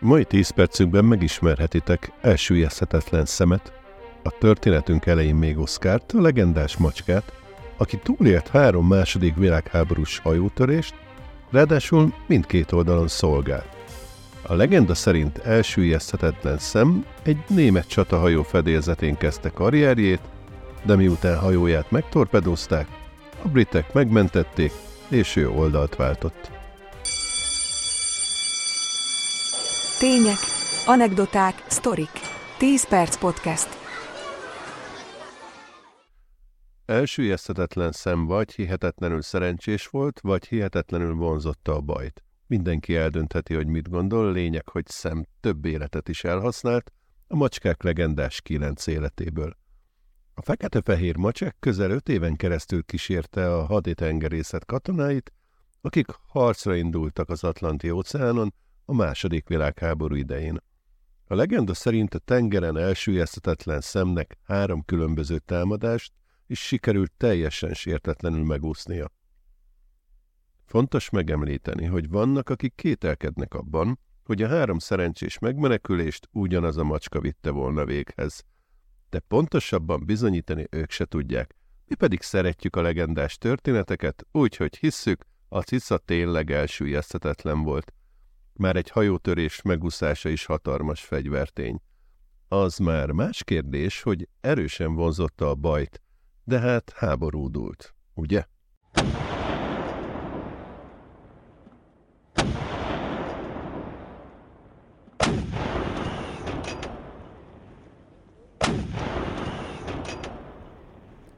Mai 10 percünkben megismerhetitek elsüllyeszthetetlen szemet, a történetünk elején még Oszkárt, a legendás macskát, aki túlélt három második világháborús hajótörést, ráadásul mindkét oldalon szolgált. A legenda szerint elsüllyeszthetetlen szem egy német csatahajó fedélzetén kezdte karrierjét, de miután hajóját megtorpedozták, a britek megmentették, és ő oldalt váltott. Tények, anekdoták, sztorik. 10 perc podcast. Elsüllyeszthetetlen szem vagy hihetetlenül szerencsés volt, vagy hihetetlenül vonzotta a bajt. Mindenki eldöntheti, hogy mit gondol, lényeg, hogy szem több életet is elhasznált, a macskák legendás kilenc életéből. A fekete-fehér macsek közel öt éven keresztül kísérte a haditengerészet katonáit, akik harcra indultak az Atlanti-óceánon a második világháború idején. A legenda szerint a tengeren elsüllyesztetetlen szemnek három különböző támadást, és sikerült teljesen sértetlenül megúsznia. Fontos megemlíteni, hogy vannak, akik kételkednek abban, hogy a három szerencsés megmenekülést ugyanaz a macska vitte volna véghez. De pontosabban bizonyítani ők se tudják, mi pedig szeretjük a legendás történeteket, úgyhogy hisszük, a cica tényleg elsüllyesztetetlen volt. Már egy hajótörés megúszása is hatalmas fegyvertény. Az már más kérdés, hogy erősen vonzotta a bajt, de hát háborúdult, ugye?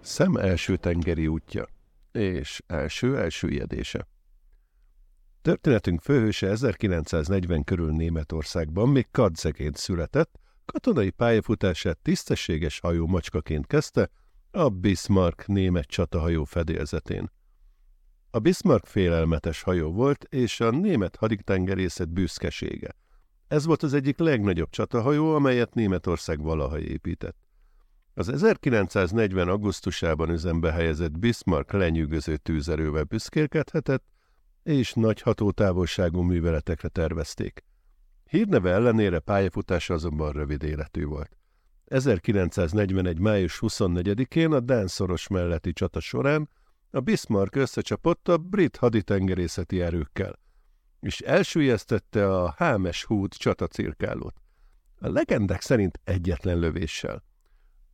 Szem első tengeri útja és első elsüllyedése. Történetünk főhőse 1940 körül Németországban még kadzeként született, katonai pályafutását tisztességes hajó macskaként kezdte, a Bismarck német csatahajó fedélzetén. A Bismarck félelmetes hajó volt, és a német haditengerészet büszkesége. Ez volt az egyik legnagyobb csatahajó, amelyet Németország valaha épített. Az 1940. augusztusában üzembe helyezett Bismarck lenyűgöző tűzerővel büszkélkedhetett, és nagy hatótávolságú műveletekre tervezték. Hírneve ellenére pályafutása azonban rövid életű volt. 1941. május 24-én a Dánszoros melletti csata során a Bismarck összecsapott a brit haditengerészeti erőkkel, és elsüllyesztette a Hámes húd csatacirkálót. A legendák szerint egyetlen lövéssel.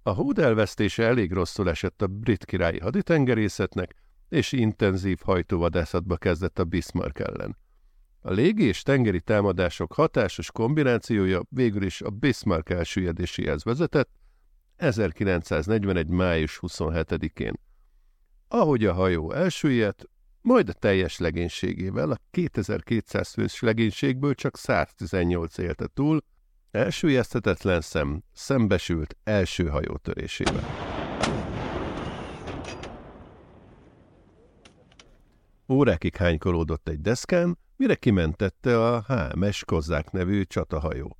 A húd elvesztése elég rosszul esett a brit királyi haditengerészetnek, és intenzív hajtóvadászatba kezdett a Bismarck ellen. A légi és tengeri támadások hatásos kombinációja végül is a Bismarck elsüllyedéséhez vezetett 1941. május 27-én. Ahogy a hajó elsüllyedt, majd a teljes legénységével a 2200 fős legénységből csak 118 élte túl, elsüllyeszthetetlen szem szembesült első hajótörésével. Órákig hánykolódott egy deszkán, mire kimentette a HMS Kozzák nevű csatahajó.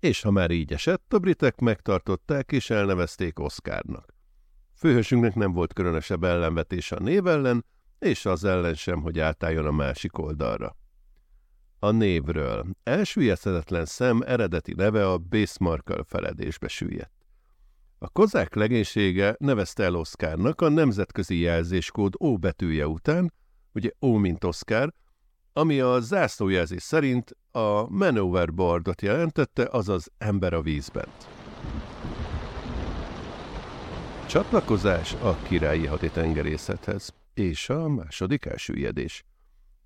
És ha már így esett, a britek megtartották és elnevezték Oszkárnak. Főhősünknek nem volt különösebb ellenvetés a név ellen, és az ellen sem, hogy átálljon a másik oldalra. A névről. Elsüllyeszthetetlen szem eredeti neve a Bismarck feledésbe süllyedt. A kozák legénysége nevezte el Oszkárnak a nemzetközi jelzéskód O betűje után, ugye O mint Oszkár, ami a zászlójelzés szerint a man overboardot jelentette, azaz ember a vízben. Csatlakozás a királyi haditengerészethez és a második elsüllyedés.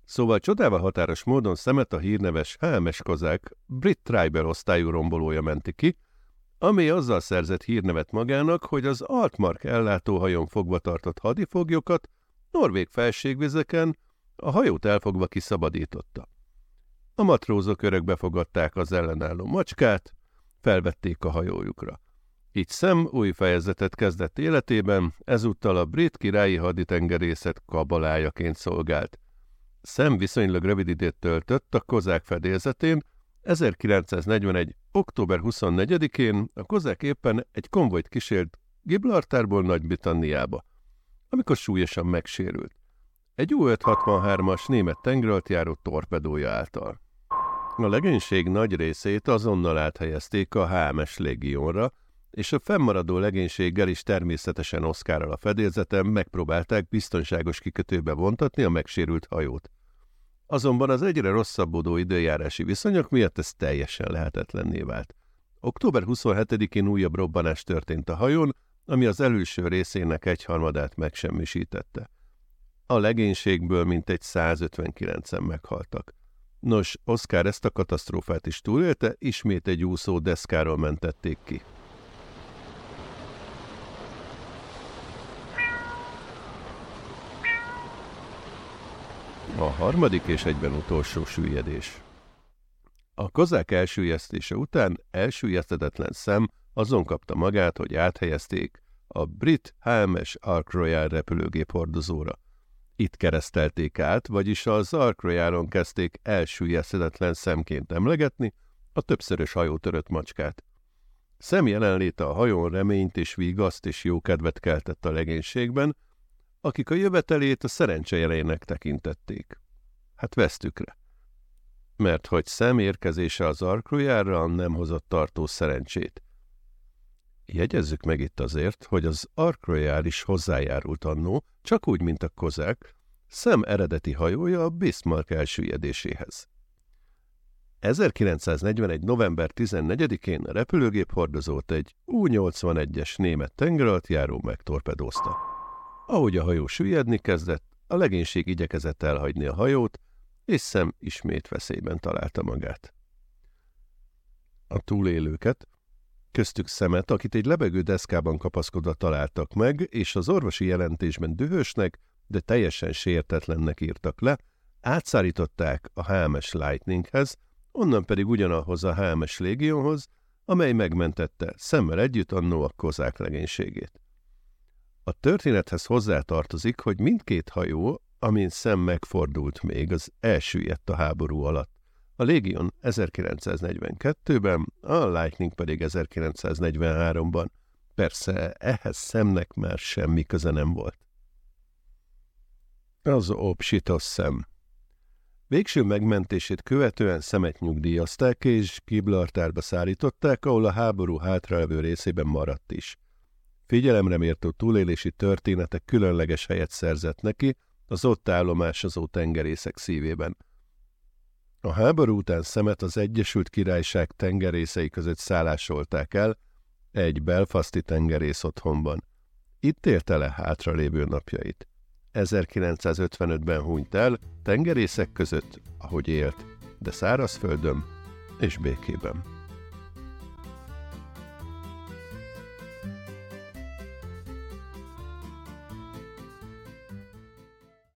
Szóval csodával határos módon szemet a hírneves HMS kozák brit tribal osztályú rombolója menti ki, ami azzal szerzett hírnevet magának, hogy az Altmark ellátóhajón fogva tartott hadifoglyokat norvég felségvizeken a hajót elfogva kiszabadította. A matrózok örökbe fogadták az ellenálló macskát, felvették a hajójukra. Így szem új fejezetet kezdett életében, ezúttal a brit királyi haditengerészet kabalájaként szolgált. Szem viszonylag rövid időt töltött a kozák fedélzetén, 1941. október 24-én a kozák éppen egy konvojt kísért Gibraltárból Nagy-Britanniába, amikor súlyosan megsérült egy U-563-as német tengeralattjáró torpedója által. A legénység nagy részét azonnal áthelyezték a HMS légionra, és a fennmaradó legénységgel is természetesen Oszkárral a fedélzeten megpróbálták biztonságos kikötőbe vontatni a megsérült hajót. Azonban az egyre rosszabbodó időjárási viszonyok miatt ez teljesen lehetetlenné vált. Október 27-én újabb robbanás történt a hajón, ami az előső részének egyharmadát megsemmisítette. A legénységből mintegy 159-en meghaltak. Nos, Oscar ezt a katasztrófát is túlélte, ismét egy úszó deszkáról mentették ki. A harmadik és egyben utolsó süllyedés. A kozák elsüllyesztése után elsüllyesztetetlen szem azon kapta magát, hogy áthelyezték a brit HMS Ark Royal repülőgép hordozóra. Itt keresztelték át, vagyis az Ark Royalon kezdték elsüllyesztetetlen szemként emlegetni a többszörös hajótörött macskát. Szem jelenléte a hajón reményt és vigaszt és jókedvet keltett a legénységben, akik a jövetelét a szerencsejelének tekintették. Hát vesztükre. Mert hogy szem érkezése az arkrojára nem hozott tartó szerencsét. Jegyezzük meg itt azért, hogy az Ark is hozzájárult annó, csak úgy, mint a kozák, szem eredeti hajója a Bismarck elsüllyedéséhez. 1941. november 14-én a repülőgép hordozót egy U-81-es német tengeralattjáró megtorpedózta. Ahogy a hajó süllyedni kezdett, a legénység igyekezett elhagyni a hajót, és szem ismét veszélyben találta magát. A túlélőket, köztük szemet, akit egy lebegő deszkában kapaszkodva találtak meg, és az orvosi jelentésben dühösnek, de teljesen sértetlennek írtak le, átszárították a HMS Lightninghez, onnan pedig ugyanahoz a HMS Légionhoz, amely megmentette szemmel együtt annó a kozák legénységét. A történethez hozzátartozik, hogy mindkét hajó, amin szem megfordult még, az elsüllyedt a háború alatt. A Légion 1942-ben, a Lightning pedig 1943-ban. Persze ehhez szemnek már semmi köze nem volt. Az obsitos szem. Végső megmentését követően szemet nyugdíjazták és Gibraltárba szállították, ahol a háború hátralevő részében maradt is. Figyelemre mértő túlélési történetek különleges helyet szerzett neki az ott állomásozó tengerészek szívében. A háború után szemet az Egyesült Királyság tengerészei között szállásolták el egy belfasti tengerész otthonban. Itt élte le hátralévő napjait. 1955-ben hunyt el, tengerészek között, ahogy élt, de szárazföldön és békében.